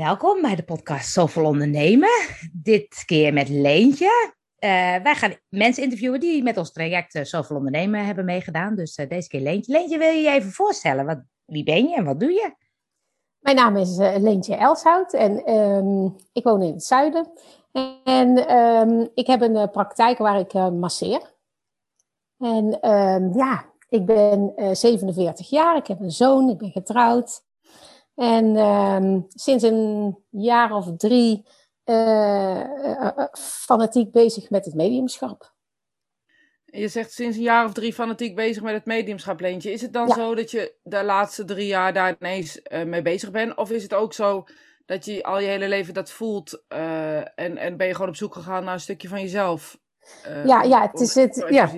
Welkom bij de podcast Zoveel Ondernemen. Dit keer met Leentje. Eh, wij gaan mensen interviewen die met ons traject uh, Zoveel Ondernemen hebben meegedaan. Dus uh, deze keer Leentje. Leentje, wil je je even voorstellen? Wat, wie ben je en wat doe je? Mijn naam is Leentje Elshout en um, ik woon in het zuiden. En um, ik heb een praktijk waar ik masseer. En um, ja, ik ben 47 jaar, ik heb een zoon, ik ben getrouwd. En um, sinds een jaar of drie uh, uh, fanatiek bezig met het mediumschap. Je zegt sinds een jaar of drie fanatiek bezig met het mediumschap, Leentje. Is het dan ja. zo dat je de laatste drie jaar daar ineens uh, mee bezig bent? Of is het ook zo dat je al je hele leven dat voelt en, en ben je gewoon op zoek gegaan naar een stukje van jezelf? ja, ja, het is het. Ja.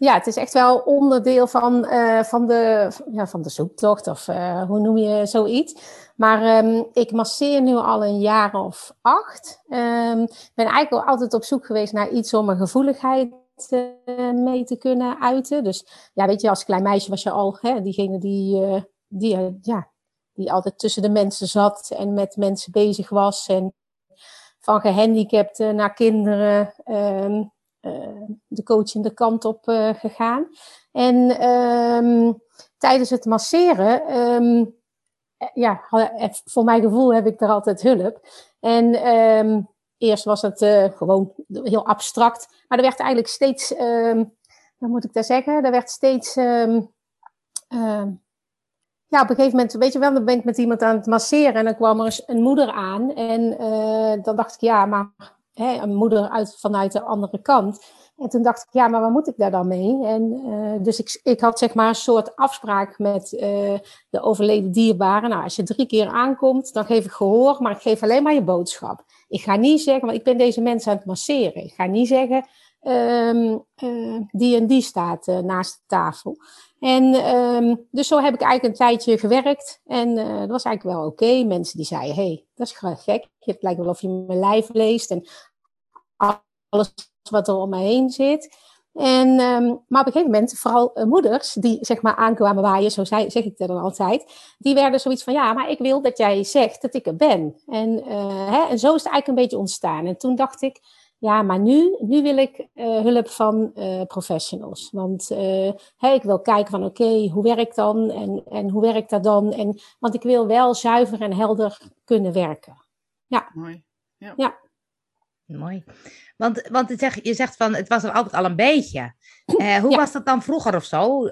Ja, het is echt wel onderdeel van, uh, van, de, ja, van de zoektocht, of uh, hoe noem je zoiets. Maar um, ik masseer nu al een jaar of acht. Ik um, ben eigenlijk al altijd op zoek geweest naar iets om mijn gevoeligheid uh, mee te kunnen uiten. Dus ja, weet je, als klein meisje was je al hè, diegene die, die, ja, die altijd tussen de mensen zat en met mensen bezig was. En van gehandicapten naar kinderen. Uh, de coachende kant op uh, gegaan. En um, tijdens het masseren, um, ja, voor mijn gevoel heb ik er altijd hulp. En um, eerst was het gewoon heel abstract, maar er werd eigenlijk steeds, hoe moet ik dat zeggen? Er werd steeds, ja, op een gegeven moment, weet je wel, dan ben ik met iemand aan het masseren en dan kwam er een moeder aan. En dan dacht ik, ja, maar hè, een moeder uit, vanuit de andere kant. En toen dacht ik, ja, maar waar moet ik daar dan mee? En uh, dus ik, ik had zeg maar een soort afspraak met uh, de overleden dierbaren. Nou, als je drie keer aankomt, dan geef ik gehoor, maar ik geef alleen maar je boodschap. Ik ga niet zeggen, want ik ben deze mensen aan het masseren. Ik ga niet zeggen, um, uh, die en die staat naast de tafel. En um, dus zo heb ik eigenlijk een tijdje gewerkt. En dat was eigenlijk wel oké. Mensen die zeiden, hey, dat is gek. Het lijkt wel of je mijn lijf leest. En alles wat er om mij heen zit. En, um, maar op een gegeven moment, vooral moeders die zeg maar aankwamen waaien, zo zei, zeg ik dat dan altijd, die werden zoiets van, ja, maar ik wil dat jij zegt dat ik er ben. En, hè, en zo is het eigenlijk een beetje ontstaan. En toen dacht ik, ja, maar nu, nu wil ik uh, hulp van professionals. Want hey, ik wil kijken van, oké, okay, hoe werkt dan? En, en hoe werkt dat dan? En, want ik wil wel zuiver en helder kunnen werken. Ja. Mooi. Ja. ja. Mooi. Want, want het zeg, je zegt van, het was er altijd al een beetje. Uh, hoe ja. was dat dan vroeger of zo?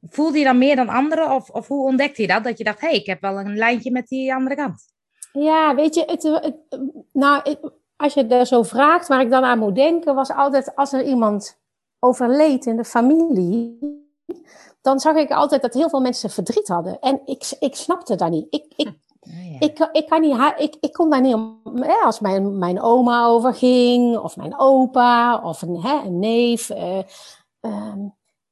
Voelde je dan meer dan anderen? Of, of hoe ontdekte je dat? Dat je dacht, hé, hey, ik heb wel een lijntje met die andere kant. Ja, weet je, het, het, nou, als je daar zo vraagt, waar ik dan aan moet denken, was altijd als er iemand overleed in de familie, dan zag ik altijd dat heel veel mensen verdriet hadden. En ik, ik snapte dat niet. Ik, ik, Oh, ja. ik, ik, kan niet, ik, ik kon daar niet om. Hè, als mijn, mijn oma overging, of mijn opa, of een, hè, een neef. Uh,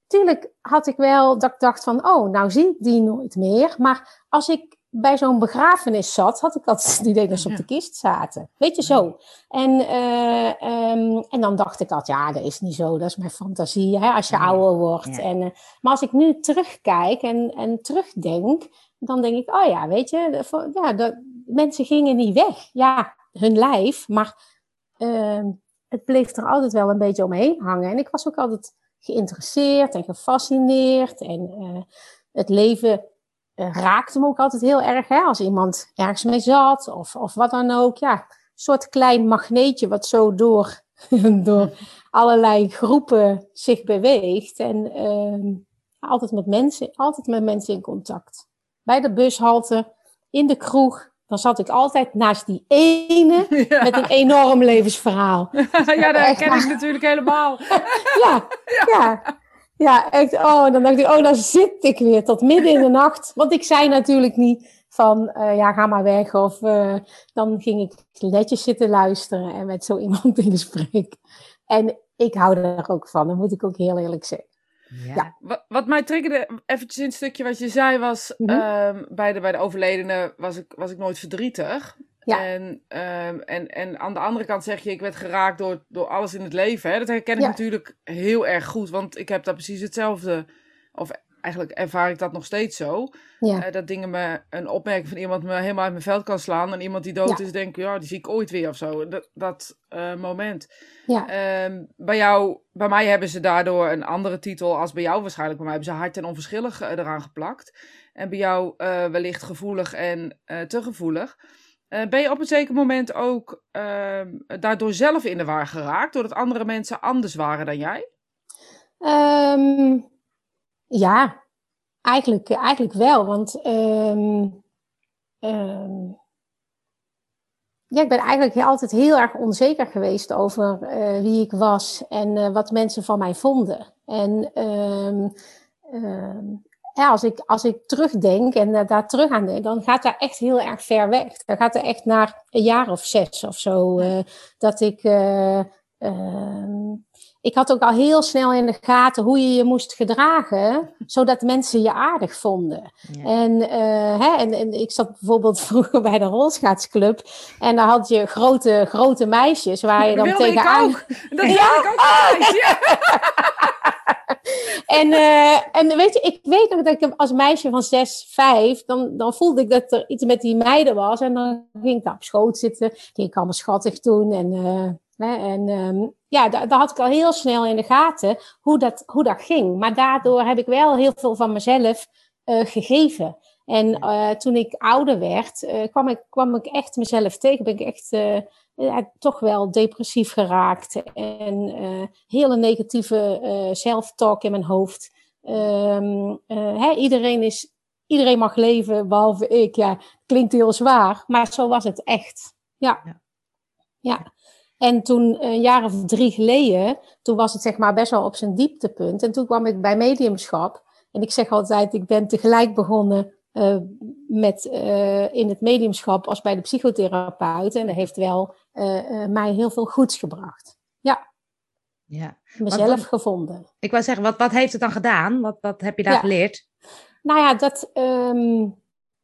tuurlijk had ik wel dat ik dacht van, oh, nou zie ik die nooit meer. Maar als ik bij zo'n begrafenis zat, had ik altijd het idee dat ze op de kist zaten. Weet je zo. En, uh, um, en dan dacht ik altijd, ja, dat is niet zo, dat is mijn fantasie, hè, als je ouder wordt. Ja. En, uh, maar als ik nu terugkijk en, en terugdenk, dan denk ik, oh ja, weet je, ja, mensen gingen niet weg. Ja, hun lijf, maar uh, het bleef er altijd wel een beetje omheen hangen. En ik was ook altijd geïnteresseerd en gefascineerd. En uh, het leven raakte me ook altijd heel erg. Hè? Als iemand ergens mee zat of, of wat dan ook. Ja, een soort klein magneetje wat zo door, door allerlei groepen zich beweegt. En uh, altijd met mensen, altijd met mensen in contact bij de bushalte, in de kroeg. Dan zat ik altijd naast die ene ja. met een enorm levensverhaal. ja, dat ken ik natuurlijk helemaal. ja, ja, ja. Ja, echt. Oh, dan dacht ik, oh, dan zit ik weer tot midden in de nacht. Want ik zei natuurlijk niet van, uh, ja, ga maar weg. Of uh, dan ging ik netjes zitten luisteren en met zo iemand in gesprek. En ik hou er ook van, dat moet ik ook heel eerlijk zeggen. Ja. ja. Wat, wat, mij triggerde, eventjes in het stukje wat je zei, was mm -hmm. um, bij, de, bij de overledene was ik, was ik nooit verdrietig. Ja. En, um, en, en aan de andere kant zeg je, ik werd geraakt door, door alles in het leven. Hè? Dat herken ik ja. natuurlijk heel erg goed, want ik heb daar precies hetzelfde, of eigenlijk ervaar ik dat nog steeds zo. Ja. dat dingen me, een opmerking van iemand me helemaal uit mijn veld kan slaan. En iemand die dood is, denk ik, ja, die zie ik ooit weer of zo. Dat, dat moment. Ja. Ehm, bij jou, bij mij hebben ze daardoor een andere titel als bij jou waarschijnlijk. Bij mij hebben ze hard en onverschillig eraan geplakt. En bij jou wellicht gevoelig en te gevoelig. Eh, ben je op een zeker moment ook ehm, daardoor zelf in de war geraakt, doordat andere mensen anders waren dan jij? Um, ja, eigenlijk, eigenlijk wel. Want um, ja, ik ben eigenlijk altijd heel erg onzeker geweest over uh, wie ik was en uh, wat mensen van mij vonden. En ja, als, ik, als ik terugdenk en uh, daar terug aan denk, dan gaat dat echt heel erg ver weg. Dan gaat het echt naar een jaar of zes of zo. Uh, dat ik. Uh, ik had ook al heel snel in de gaten hoe je je moest gedragen, zodat mensen je aardig vonden. Ja. En, hè, en, en, ik zat bijvoorbeeld vroeger bij de rolschaatsclub en daar had je grote, grote meisjes waar je dan tegenaan... Ik ook. Dat ja? ik ook meisje. en, uh, en weet je, ik weet nog dat ik als meisje van 6, 5, dan, dan voelde ik dat er iets met die meiden was. En dan ging ik daar op schoot zitten. Ging ik allemaal schattig doen. En, uh, en um, ja, daar, had ik al heel snel in de gaten hoe dat, hoe dat ging. Maar daardoor heb ik wel heel veel van mezelf uh, gegeven. En uh, toen ik ouder werd, uh, kwam, ik, kwam ik echt mezelf tegen. Ben ik echt uh, ja, toch wel depressief geraakt. En hele negatieve self-talk in mijn hoofd. Um, hè, iedereen, is, iedereen mag leven, behalve ik. Ja, klinkt heel zwaar, maar zo was het echt. Ja. ja. ja. En toen, een jaar of drie geleden, toen was het zeg maar best wel op zijn dieptepunt. En toen kwam ik bij mediumschap. En ik zeg altijd, ik ben tegelijk begonnen uh, met, uh, in het mediumschap als bij de psychotherapeut. En dat heeft wel uh, mij heel veel goeds gebracht. Ja. ja. Mezelf wat, gevonden. Ik wou zeggen, wat, wat heeft het dan gedaan? Wat, wat heb je daar ja. geleerd? Nou ja, dat. Um,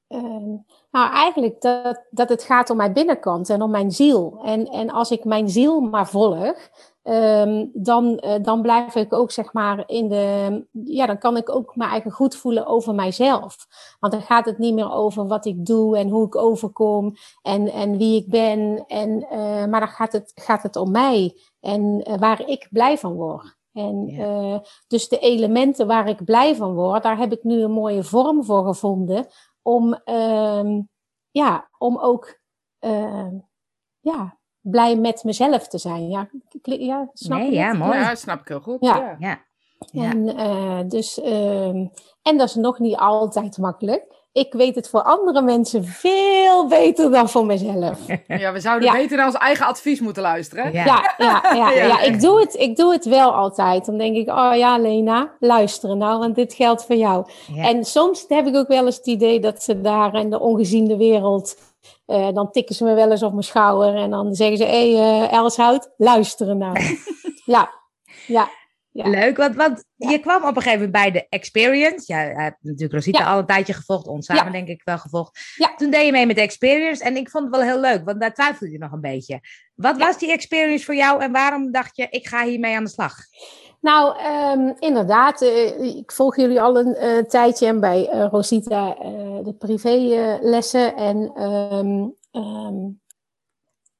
um, nou, eigenlijk dat, dat het gaat om mijn binnenkant en om mijn ziel. En, en als ik mijn ziel maar volg, um, dan, uh, dan blijf ik ook, zeg maar, in de. Ja, dan kan ik ook mijn eigen goed voelen over mijzelf. Want dan gaat het niet meer over wat ik doe en hoe ik overkom en, en wie ik ben. En, uh, maar dan gaat het, gaat het om mij en uh, waar ik blij van word. En ja. dus de elementen waar ik blij van word, daar heb ik nu een mooie vorm voor gevonden om, uh, ja, om ook uh, ja, blij met mezelf te zijn. Ja, ja snap nee, je ja, mooi. Ja, snap ik heel goed. Ja. ja. ja. En, uh, dus, en dat is nog niet altijd makkelijk. Ik weet het voor andere mensen veel beter dan voor mezelf. Ja, we zouden ja. beter naar ons eigen advies moeten luisteren. Ja, ja, ja, ja, ja. Ik, doe het, ik doe het wel altijd. Dan denk ik, oh ja, Lena, luisteren nou, want dit geldt voor jou. En soms heb ik ook wel eens het idee dat ze daar in de ongeziende wereld... Uh, dan tikken ze me wel eens op mijn schouder en dan zeggen ze... hé, hey, uh, Elshout, luisteren nou. ja, ja. Ja. Leuk, want, want ja. je kwam op een gegeven moment bij de Experience. Ja, je hebt natuurlijk Rosita ja. al een tijdje gevolgd, ons samen denk ik wel gevolgd. Toen deed je mee met de Experience en ik vond het wel heel leuk, want daar twijfelde je nog een beetje. Wat was die Experience voor jou en waarom dacht je, ik ga hiermee aan de slag? Nou, um, inderdaad, uh, ik volg jullie al een uh, tijdje en bij uh, Rosita de privélessen en um, um,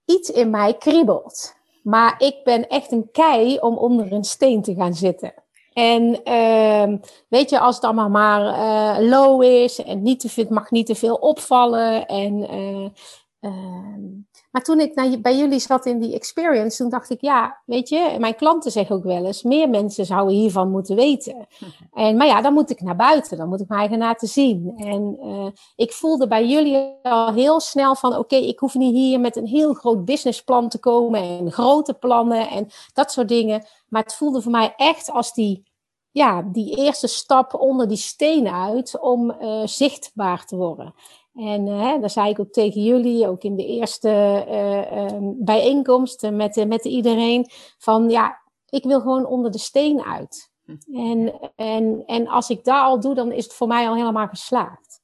iets in mij kriebelt. Maar ik ben echt een kei om onder een steen te gaan zitten. En uh, weet je, als het allemaal maar uh, low is en niet te veel, mag niet te veel opvallen. En, uh, maar toen ik naar, bij jullie zat in die experience, toen dacht ik, ja, weet je, mijn klanten zeggen ook wel eens, meer mensen zouden hiervan moeten weten. En, maar ja, dan moet ik naar buiten, dan moet ik mijn eigen laten zien. En uh, ik voelde bij jullie al heel snel van, oké, okay, ik hoef niet hier met een heel groot businessplan te komen en grote plannen en dat soort dingen. Maar het voelde voor mij echt als die, ja, die eerste stap onder die steen uit om uh, zichtbaar te worden. En uh, dat zei ik ook tegen jullie, ook in de eerste uh, um, bijeenkomst met, uh, met iedereen, van ja, ik wil gewoon onder de steen uit. En, en, en als ik dat al doe, dan is het voor mij al helemaal geslaagd.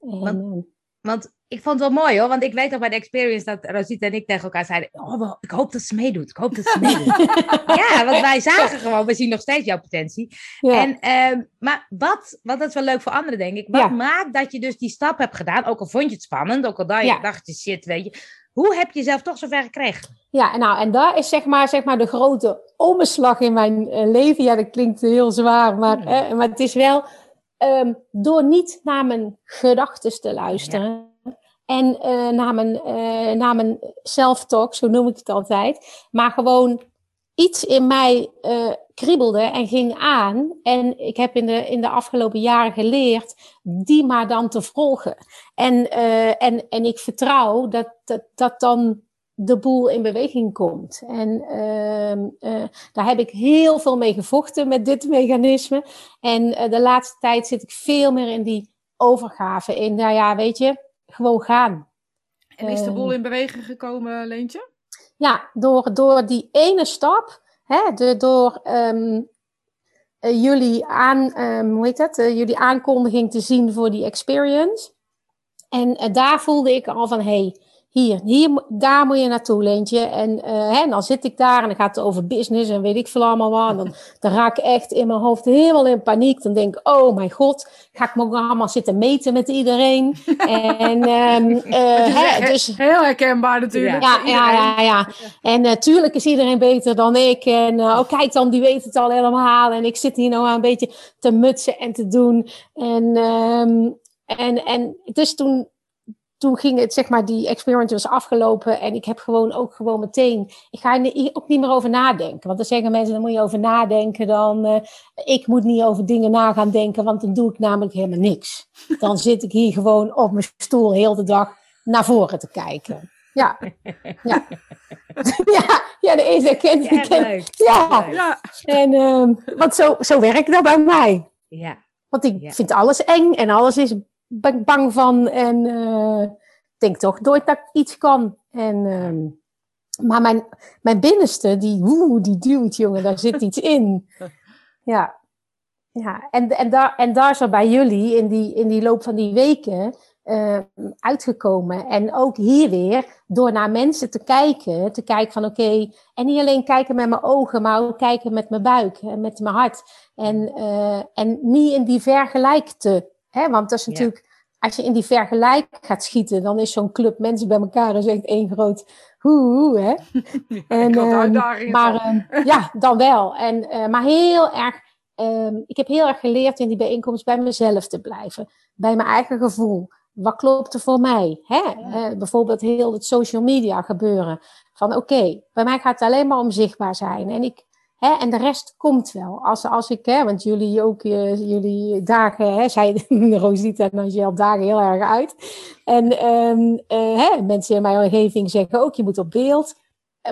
En, want, want ik vond het wel mooi hoor, want ik weet nog bij de experience dat Rosita en ik tegen elkaar zeiden: Oh, ik hoop dat ze meedoet. Ik hoop dat ze meedoet. ja, want wij zagen gewoon, we zien nog steeds jouw potentie. Ja. En, uh, maar wat, wat dat is wel leuk voor anderen, denk ik. Wat maakt dat je dus die stap hebt gedaan? Ook al vond je het spannend, ook al dacht je, dacht je shit, weet je. Hoe heb je jezelf toch zover gekregen? Ja, nou, en daar is zeg maar, zeg maar de grote omslag in mijn uh, leven. Ja, dat klinkt heel zwaar, maar, hmm. maar het is wel um, door niet naar mijn gedachten te luisteren. En uh, naar mijn, uh, naar mijn self-talk, zo noem ik het altijd. Maar gewoon iets in mij uh, kriebelde en ging aan. En ik heb in de, in de afgelopen jaren geleerd die maar dan te volgen. En, en, en ik vertrouw dat, dat, dat dan de boel in beweging komt. En uh, daar heb ik heel veel mee gevochten met dit mechanisme. En de laatste tijd zit ik veel meer in die overgave. In, nou ja, weet je, gewoon gaan. En is de boel in beweging gekomen, Leentje? Ja, door, door die ene stap, hè, de, door um, jullie, aan, um, hoe heet dat, jullie aankondiging te zien voor die experience. En daar voelde ik al van, hey, hier, hier, daar moet je naartoe, Leentje. En, uh, hè, dan zit ik daar en dan gaat het over business en weet ik veel allemaal wat. En dan, dan raak ik echt in mijn hoofd helemaal in paniek. Dan denk ik, oh mijn god, ga ik me ook allemaal zitten meten met iedereen. en, um, uh, hè, dus, heel herkenbaar natuurlijk. Ja, ja, ja, ja. En natuurlijk uh, is iedereen beter dan ik. En oh kijk dan, die weet het al helemaal. En ik zit hier nou een beetje te mutsen en te doen. En, um, en, en dus toen toen ging het, zeg maar, die experience was afgelopen. En ik heb gewoon ook gewoon meteen. Ik ga er ook niet meer over nadenken. Want dan zeggen mensen: dan moet je over nadenken. Dan, uh, ik moet niet over dingen na gaan denken, want dan doe ik namelijk helemaal niks. Dan zit ik hier gewoon op mijn stoel heel de dag naar voren te kijken. Ja, ja. ja, ja, de ene ken ik. Ja, ja. ja. En, um, want zo, zo werkt dat bij mij. Ja. Want ik vind alles eng en alles is ben ik bang van en uh, denk toch nooit dat ik iets kan. En, uh, maar mijn, mijn binnenste, die, woe, die duwt, jongen, daar zit iets in. Ja, ja. En, en, daar, en daar is er bij jullie in die, in die loop van die weken uh, uitgekomen. En ook hier weer, door naar mensen te kijken, te kijken van oké, okay, en niet alleen kijken met mijn ogen, maar ook kijken met mijn buik en met mijn hart. En, uh, en niet in die vergelijkte Hè? Want dat is natuurlijk, als je in die vergelijk gaat schieten, dan is zo'n club mensen bij elkaar is echt één groot hoe, hè? en, um, maar uh, ja, dan wel. En, uh, maar heel erg, um, ik heb heel erg geleerd in die bijeenkomst bij mezelf te blijven. Bij mijn eigen gevoel. Wat klopt er voor mij? Hè? Ja. Uh, bijvoorbeeld heel het social media gebeuren. Van oké, okay, bij mij gaat het alleen maar om zichtbaar zijn. En ik Hè, en de rest komt wel. Als, als ik, hè, want jullie ook, uh, jullie dagen, hè, zei Rosita en Angel dagen heel erg uit. En um, uh, hè, mensen in mijn omgeving zeggen ook, je moet op beeld.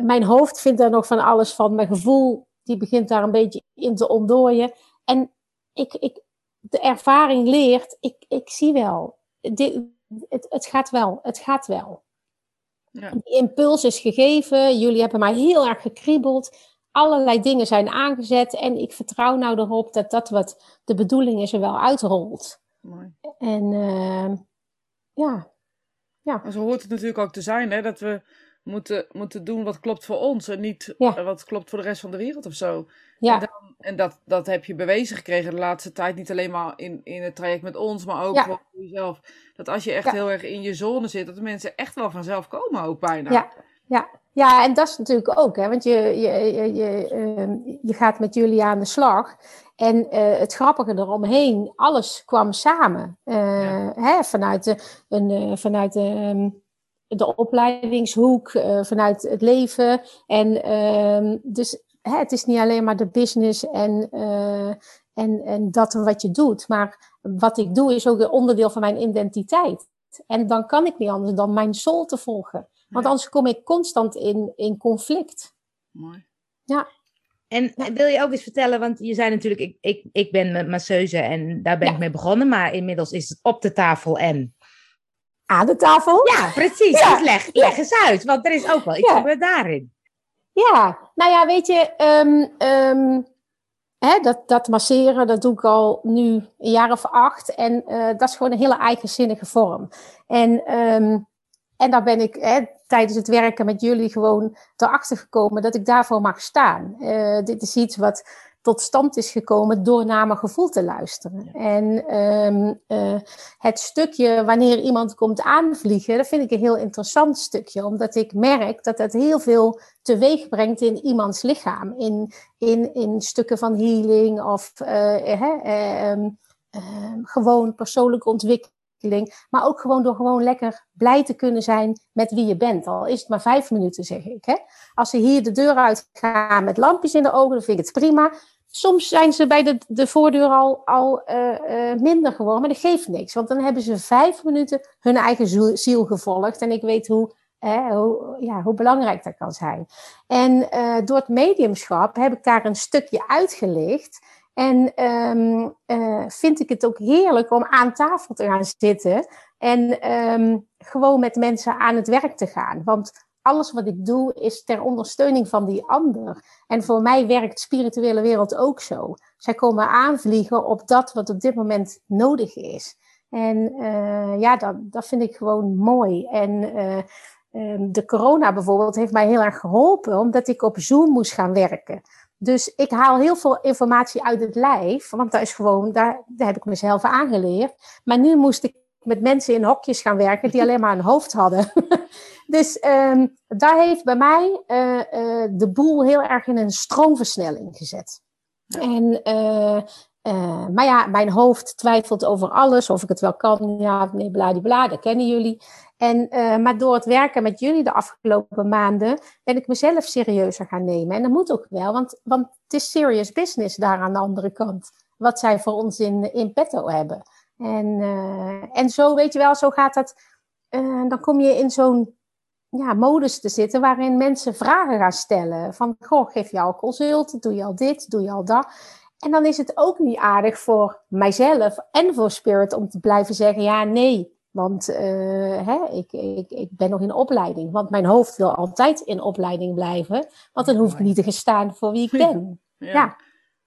Mijn hoofd vindt daar nog van alles van. Mijn gevoel, die begint daar een beetje in te ontdooien. En ik, ik, de ervaring leert, ik, ik zie wel. Dit, het, het gaat wel, het gaat wel. Ja. Die impuls is gegeven. Jullie hebben mij heel erg gekriebeld allerlei dingen zijn aangezet. En ik vertrouw nou erop dat dat wat de bedoeling is er wel uitrolt. Mooi. En uh, ja. ja. Maar zo hoort het natuurlijk ook te zijn, hè? Dat we moeten, moeten doen wat klopt voor ons en niet ja. wat klopt voor de rest van de wereld of zo. Ja. En, dan, en, dat, dat heb je bewezen gekregen de laatste tijd, niet alleen maar in, in het traject met ons, maar ook ja. voor jezelf. Dat als je echt heel erg in je zone zit, dat de mensen echt wel vanzelf komen ook bijna. Ja, ja. Ja, en dat is natuurlijk ook, hè, want je, je, je, je, uh, je gaat met jullie aan de slag. En uh, het grappige eromheen, alles kwam samen. Uh, ja. hè, vanuit de, een, vanuit de, um, de opleidingshoek, vanuit het leven. En ehm, dus hè, het is niet alleen maar de business en, en, en dat wat je doet. Maar wat ik doe is ook een onderdeel van mijn identiteit. En dan kan ik niet anders dan mijn soul te volgen. Want anders kom ik constant in, in conflict. Mooi. Ja. En wil je ook eens vertellen, want je zei natuurlijk, ik, ik, ik ben masseuse en daar ben ja. ik mee begonnen, maar inmiddels is het op de tafel en... Aan de tafel? Ja, precies. Ja. Dus leg, leg eens uit, want er is ook wel iets ja. daarin. Ja, nou ja, weet je, um, um, hè, dat, dat masseren, dat doe ik al nu een jaar of acht. En uh, dat is gewoon een hele eigenzinnige vorm. En, um, en daar ben ik hè, tijdens het werken met jullie gewoon erachter gekomen dat ik daarvoor mag staan. Uh, dit is iets wat tot stand is gekomen door naar mijn gevoel te luisteren. En um, uh, het stukje wanneer iemand komt aanvliegen, dat vind ik een heel interessant stukje, omdat ik merk dat het heel veel teweeg brengt in iemands lichaam, in, in, in stukken van healing of uh, uh, um, gewoon persoonlijke ontwikkeling. Maar ook gewoon door gewoon lekker blij te kunnen zijn met wie je bent. Al is het maar vijf minuten, zeg ik. Hè? Als ze hier de deur uit gaan met lampjes in de ogen, dan vind ik het prima. Soms zijn ze bij de, de voordeur al, al uh, uh, minder geworden, maar dat geeft niks. Want dan hebben ze vijf minuten hun eigen ziel gevolgd. En ik weet hoe, eh, hoe, ja, hoe belangrijk dat kan zijn. En uh, door het mediumschap heb ik daar een stukje uitgelicht. En um, vind ik het ook heerlijk om aan tafel te gaan zitten. En um, gewoon met mensen aan het werk te gaan. Want alles wat ik doe is ter ondersteuning van die ander. En voor mij werkt de spirituele wereld ook zo. Zij komen aanvliegen op dat wat op dit moment nodig is. En uh, ja, dat, dat vind ik gewoon mooi. En uh, um, de corona bijvoorbeeld heeft mij heel erg geholpen, omdat ik op Zoom moest gaan werken. Dus ik haal heel veel informatie uit het lijf, want dat is gewoon, daar, daar heb ik mezelf aangeleerd. Maar nu moest ik met mensen in hokjes gaan werken die alleen maar een hoofd hadden. dus um, daar heeft bij mij uh, uh, de boel heel erg in een stroomversnelling gezet. Ja. En, uh, maar ja, mijn hoofd twijfelt over alles, of ik het wel kan, ja, nee, bladibla, dat kennen jullie. En, maar door het werken met jullie de afgelopen maanden ben ik mezelf serieuzer gaan nemen. En dat moet ook wel, want, want het is serious business daar aan de andere kant. Wat zij voor ons in, in petto hebben. En, uh, en zo, weet je wel, zo gaat dat. Uh, dan kom je in zo'n ja, modus te zitten waarin mensen vragen gaan stellen. Van, goh, geef je al consult? Doe je al dit? Doe je al dat? En dan is het ook niet aardig voor mijzelf en voor Spirit om te blijven zeggen, ja, nee. Want uh, hè, ik, ik, ik ben nog in opleiding. Want mijn hoofd wil altijd in opleiding blijven. Want dan hoef ik niet te gestaan voor wie ik ben. ja. ja.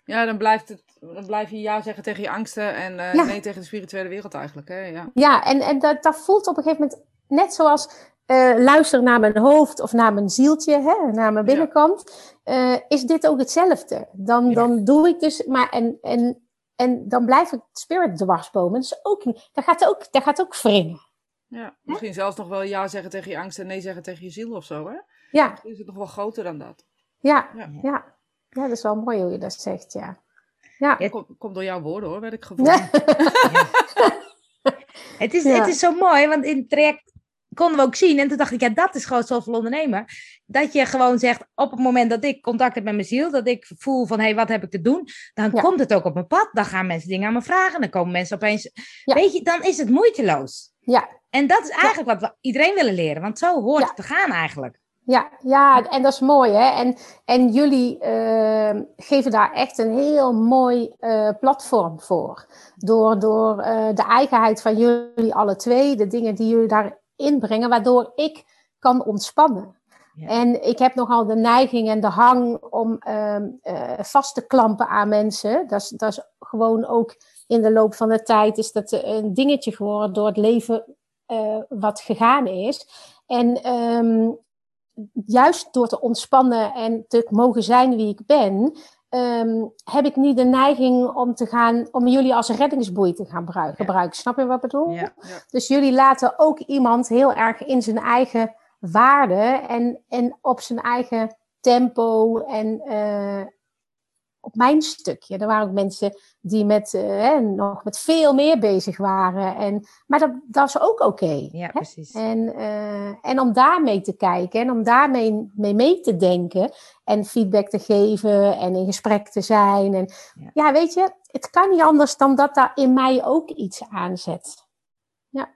Ja, dan blijft het dan blijf je ja zeggen tegen je angsten en uh, ja. nee tegen de spirituele wereld eigenlijk. Hè? Ja, ja en, en dat, dat voelt op een gegeven moment net zoals uh, luister naar mijn hoofd of naar mijn zieltje, hè, naar mijn binnenkant. Ja. Uh, is dit ook hetzelfde? Dan, ja. dan doe ik dus, maar en, en, en dan blijf ik spirit dwarsbomen. Dus ook, dat gaat ook, dat gaat ook wringen. Ja, misschien zelfs nog wel ja zeggen tegen je angst en nee zeggen tegen je ziel of zo, hè? Ja. Misschien is het nog wel groter dan dat. Ja, ja. ja. ja dat is wel mooi hoe je dat zegt, ja. Ja. Het komt, komt door jouw woorden hoor, werd ik gevoeld. Ja. het, is, het is zo mooi, want in het traject konden we ook zien, en toen dacht ik, ja, dat is gewoon zoveel ondernemer. Dat je gewoon zegt, op het moment dat ik contact heb met mijn ziel, dat ik voel van, hé, hey, wat heb ik te doen? Dan ja. komt het ook op mijn pad, dan gaan mensen dingen aan me vragen, dan komen mensen opeens, ja. weet je, dan is het moeiteloos. Ja. En dat is eigenlijk wat we iedereen willen leren, want zo hoort het te gaan eigenlijk. Ja, ja, en dat is mooi, hè? En, en jullie uh, geven daar echt een heel mooi uh, platform voor. Door, door uh, de eigenheid van jullie alle twee, de dingen die jullie daarin brengen, waardoor ik kan ontspannen. Ja. En ik heb nogal de neiging en de hang om vast te klampen aan mensen. Dat is, dat is gewoon ook in de loop van de tijd is dat een dingetje geworden door het leven wat gegaan is. En um, juist door te ontspannen en te mogen zijn wie ik ben, um, heb ik niet de neiging om te gaan, om jullie als reddingsboei te gaan gebruiken. Ja. gebruiken. Snap je wat ik bedoel? Ja. Dus jullie laten ook iemand heel erg in zijn eigen waarde en, en op zijn eigen tempo en uh, op mijn stukje. Er waren ook mensen die met, hè, nog met veel meer bezig waren. En, maar dat, dat is ook oké. Okay, ja, precies. En, uh, en om daarmee te kijken en om daarmee mee, mee te denken en feedback te geven en in gesprek te zijn. En ja. ja, weet je, het kan niet anders dan dat daar in mij ook iets aanzet. Ja.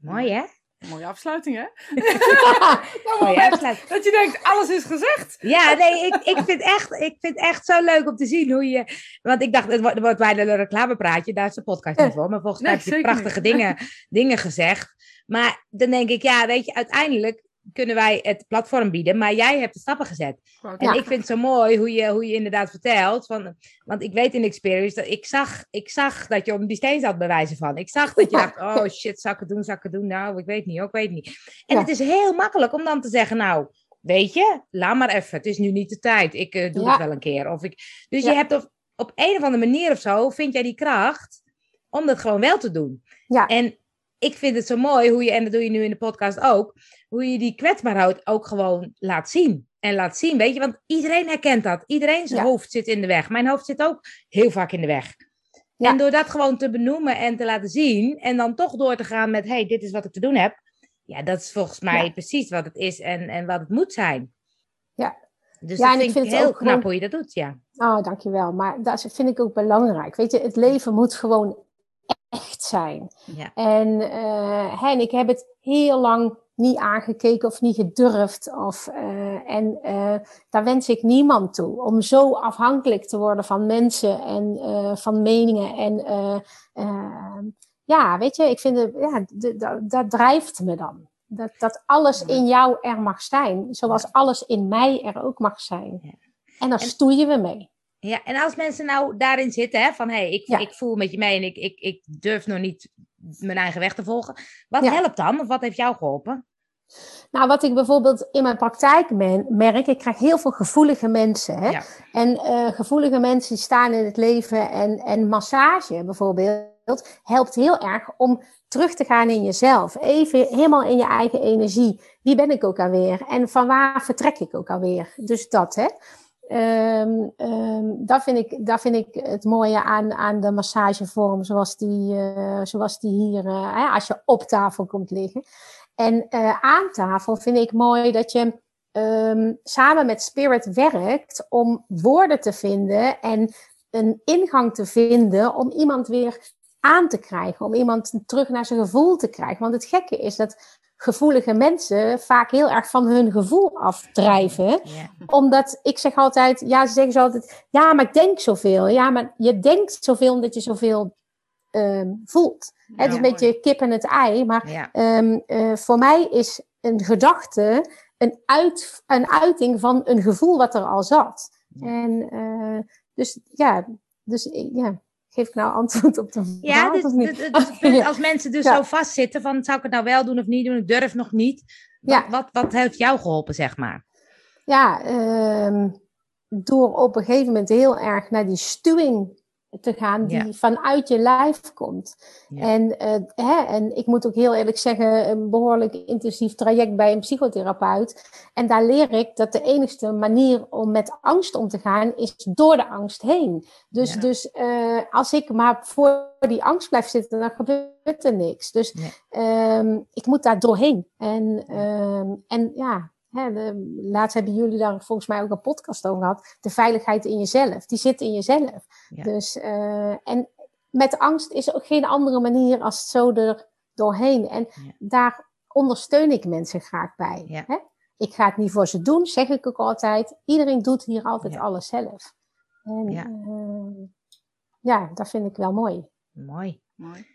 Mooi hè? Mooie afsluiting, hè? Mooie afsluiting. Dat je denkt, alles is gezegd. Ja, nee, ik, ik, vind echt, ik vind echt zo leuk om te zien hoe je... Want ik dacht, het wordt, wordt bijna een reclamepraatje, daar is de podcast niet voor. Maar volgens mij nee, heb je prachtige dingen, dingen gezegd. Maar dan denk ik, ja, weet je, uiteindelijk kunnen wij het platform bieden, maar jij hebt de stappen gezet. En ik vind het zo mooi hoe je, hoe je inderdaad vertelt. Van, want ik weet in experience dat ik zag, ik zag dat je op die steen zat bewijzen van. Ik zag dat je dacht, oh shit, zal ik het doen, zal ik het doen? Nou, ik weet niet, ook weet niet. En het is heel makkelijk om dan te zeggen, nou, weet je, laat maar even. Het is nu niet de tijd. Ik uh, doe het wel een keer. Of ik... Dus je hebt op, op een of andere manier of zo, vind jij die kracht om dat gewoon wel te doen. Ja. En ik vind het zo mooi hoe je, en dat doe je nu in de podcast ook, hoe je die kwetsbaarheid ook gewoon laat zien. En laat zien, weet je, want iedereen herkent dat. Iedereen zijn hoofd zit in de weg. Mijn hoofd zit ook heel vaak in de weg. Ja. En door dat gewoon te benoemen en te laten zien, en dan toch door te gaan met, hey, dit is wat ik te doen heb. Ja, dat is volgens mij precies wat het is en, en wat het moet zijn. Ja. Dus ja, dat vind ik, vind heel knap hoe je dat doet, ja. Oh, dankjewel. Maar dat vind ik ook belangrijk. Weet je, het leven moet gewoon echt zijn. Ja. En, uh, en ik heb het heel lang niet aangekeken of niet gedurfd. Of, uh, en uh, daar wens ik niemand toe. Om zo afhankelijk te worden van mensen en van meningen. En ja, weet je, ik vind het, ja, dat drijft me dan. Dat, dat alles in jou er mag zijn, zoals alles in mij er ook mag zijn. Ja. En daar stoeien we mee. Ja, en als mensen nou daarin zitten, hè, van hé, hey, ik, ik voel met je mee en ik, ik, ik durf nog niet mijn eigen weg te volgen. Wat helpt dan? Of wat heeft jou geholpen? Nou, wat ik bijvoorbeeld in mijn praktijk merk, ik krijg heel veel gevoelige mensen. Hè? En uh, gevoelige mensen die staan in het leven en, en massage bijvoorbeeld helpt heel erg om terug te gaan in jezelf. Even helemaal in je eigen energie. Wie ben ik ook alweer? En van waar vertrek ik ook alweer? Dus dat, hè. Um, um, dat, vind ik, dat vind ik het mooie aan, aan de massagevorm zoals die, uh, zoals die hier, uh, als je op tafel komt liggen. En uh, aan tafel vind ik mooi dat je um, samen met Spirit werkt om woorden te vinden en een ingang te vinden om iemand weer aan te krijgen, om iemand terug naar zijn gevoel te krijgen. Want het gekke is dat gevoelige mensen vaak heel erg van hun gevoel afdrijven. Omdat ik zeg altijd, ja, ze zeggen zo altijd, ja, maar ik denk zoveel. Ja, maar je denkt zoveel omdat je zoveel um, voelt. het is een beetje kip en het ei. Maar um, uh, voor mij is een gedachte een, uit, een uiting van een gevoel wat er al zat. En uh, dus ja, dus ja geef ik nou antwoord op de vraag? Ja, of niet? Als mensen dus zo vastzitten van zou ik het nou wel doen of niet doen, ik durf nog niet. Wat, ja. wat, wat heeft jou geholpen, zeg maar? Ja, um, door op een gegeven moment heel erg naar die stuwing te gaan die vanuit je lijf komt. En, uh, hè, en ik moet ook heel eerlijk zeggen, een behoorlijk intensief traject bij een psychotherapeut. En daar leer ik dat de enige manier om met angst om te gaan is door de angst heen. Dus, dus uh, als ik maar voor die angst blijf zitten, dan gebeurt er niks. Dus um, ik moet daar doorheen. En, um, en ja, Hè, de, laatst hebben jullie daar volgens mij ook een podcast over gehad. De veiligheid in jezelf. Die zit in jezelf. Dus, uh, en met angst is er ook geen andere manier als het zo er doorheen. En daar ondersteun ik mensen graag bij. Hè? Ik ga het niet voor ze doen, zeg ik ook altijd. Iedereen doet hier altijd alles zelf. En, ja. Uh, ja, dat vind ik wel mooi. Mooi. mooi.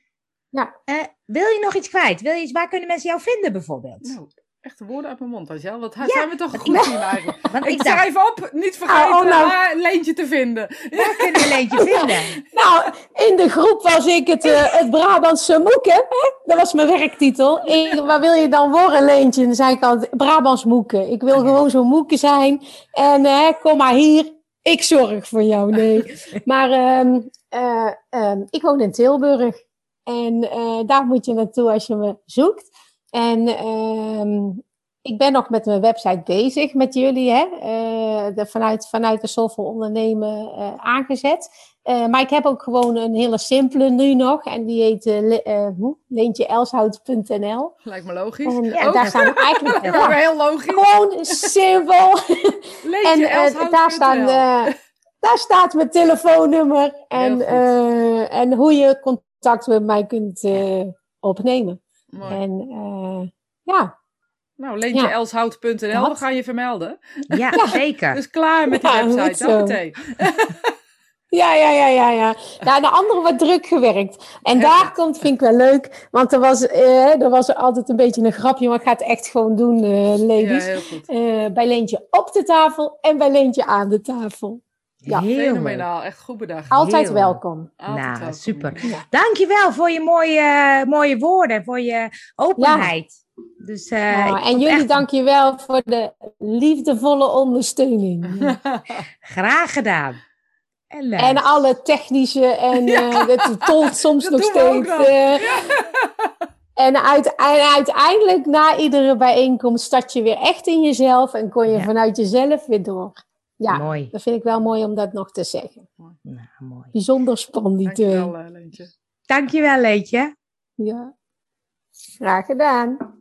Ja. Uh, wil je nog iets kwijt? Wil je iets, waar kunnen mensen jou vinden bijvoorbeeld? Nou, Echt woorden uit mijn mond, Angel. Wat ja, zijn we toch goed in eigenlijk. Want ik, ik schrijf op, niet oh, vergeten oh, nou, Leentje te vinden. Waar kunnen we Leentje vinden? nou, in de groep was ik het, uh, het Brabantse moeken. Dat was mijn werktitel. Ik, waar wil je dan worden, Leentje? En dan zei ik altijd, Brabants moeken. Ik wil gewoon zo'n moeken zijn. En uh, kom maar hier, ik zorg voor jou. Nee. maar um, uh, um, ik woon in Tilburg. En daar moet je naartoe als je me zoekt. En uh, ik ben nog met mijn website bezig met jullie, hè? Uh, de, vanuit, vanuit de Soulful Ondernemen uh, aangezet. Uh, maar ik heb ook gewoon een hele simpele nu nog. En die heet le leentjeelshout.nl. Lijkt me logisch. En ja, daar staan eigenlijk... ja, heel logisch. Gewoon simpel. en daar, staan, daar staat mijn telefooninnummer. En, en hoe je contact met mij kunt opnemen. En uh, ja. Nou, leentjeelshout.nl, ja. we gaan je vermelden. Ja, zeker. dus klaar met die ja, website, zo meteen. Ja, ja, ja, ja, ja. Nou, de andere wordt druk gewerkt. En daar komt, vind ik wel leuk, want er was, eh, er was altijd een beetje een grapje, maar ik ga het echt gewoon doen, eh ladies. Ja, heel goed. Eh, bij Leentje op de tafel en bij Leentje aan de tafel. Ja, Heel. Fenomenaal, echt goed bedacht. Altijd Heel welkom. Altijd Nou, welkom. super. Ja. Dankjewel voor je mooie, mooie woorden, voor je openheid. Dus, eh, Nou, en jullie echt dankjewel voor de liefdevolle ondersteuning. Graag gedaan. En, En alle technische en eh dat tolt soms dat nog steeds. nog. eh, en, en uiteindelijk na iedere bijeenkomst start je weer echt in jezelf en kon je Ja. vanuit jezelf weer door. Ja, mooi. dat vind ik wel mooi om dat nog te zeggen. Nou, mooi. Bijzonder spannend. die twee. Dankjewel, eh, Leentje. Dankjewel, Leetje. Ja. Graag gedaan.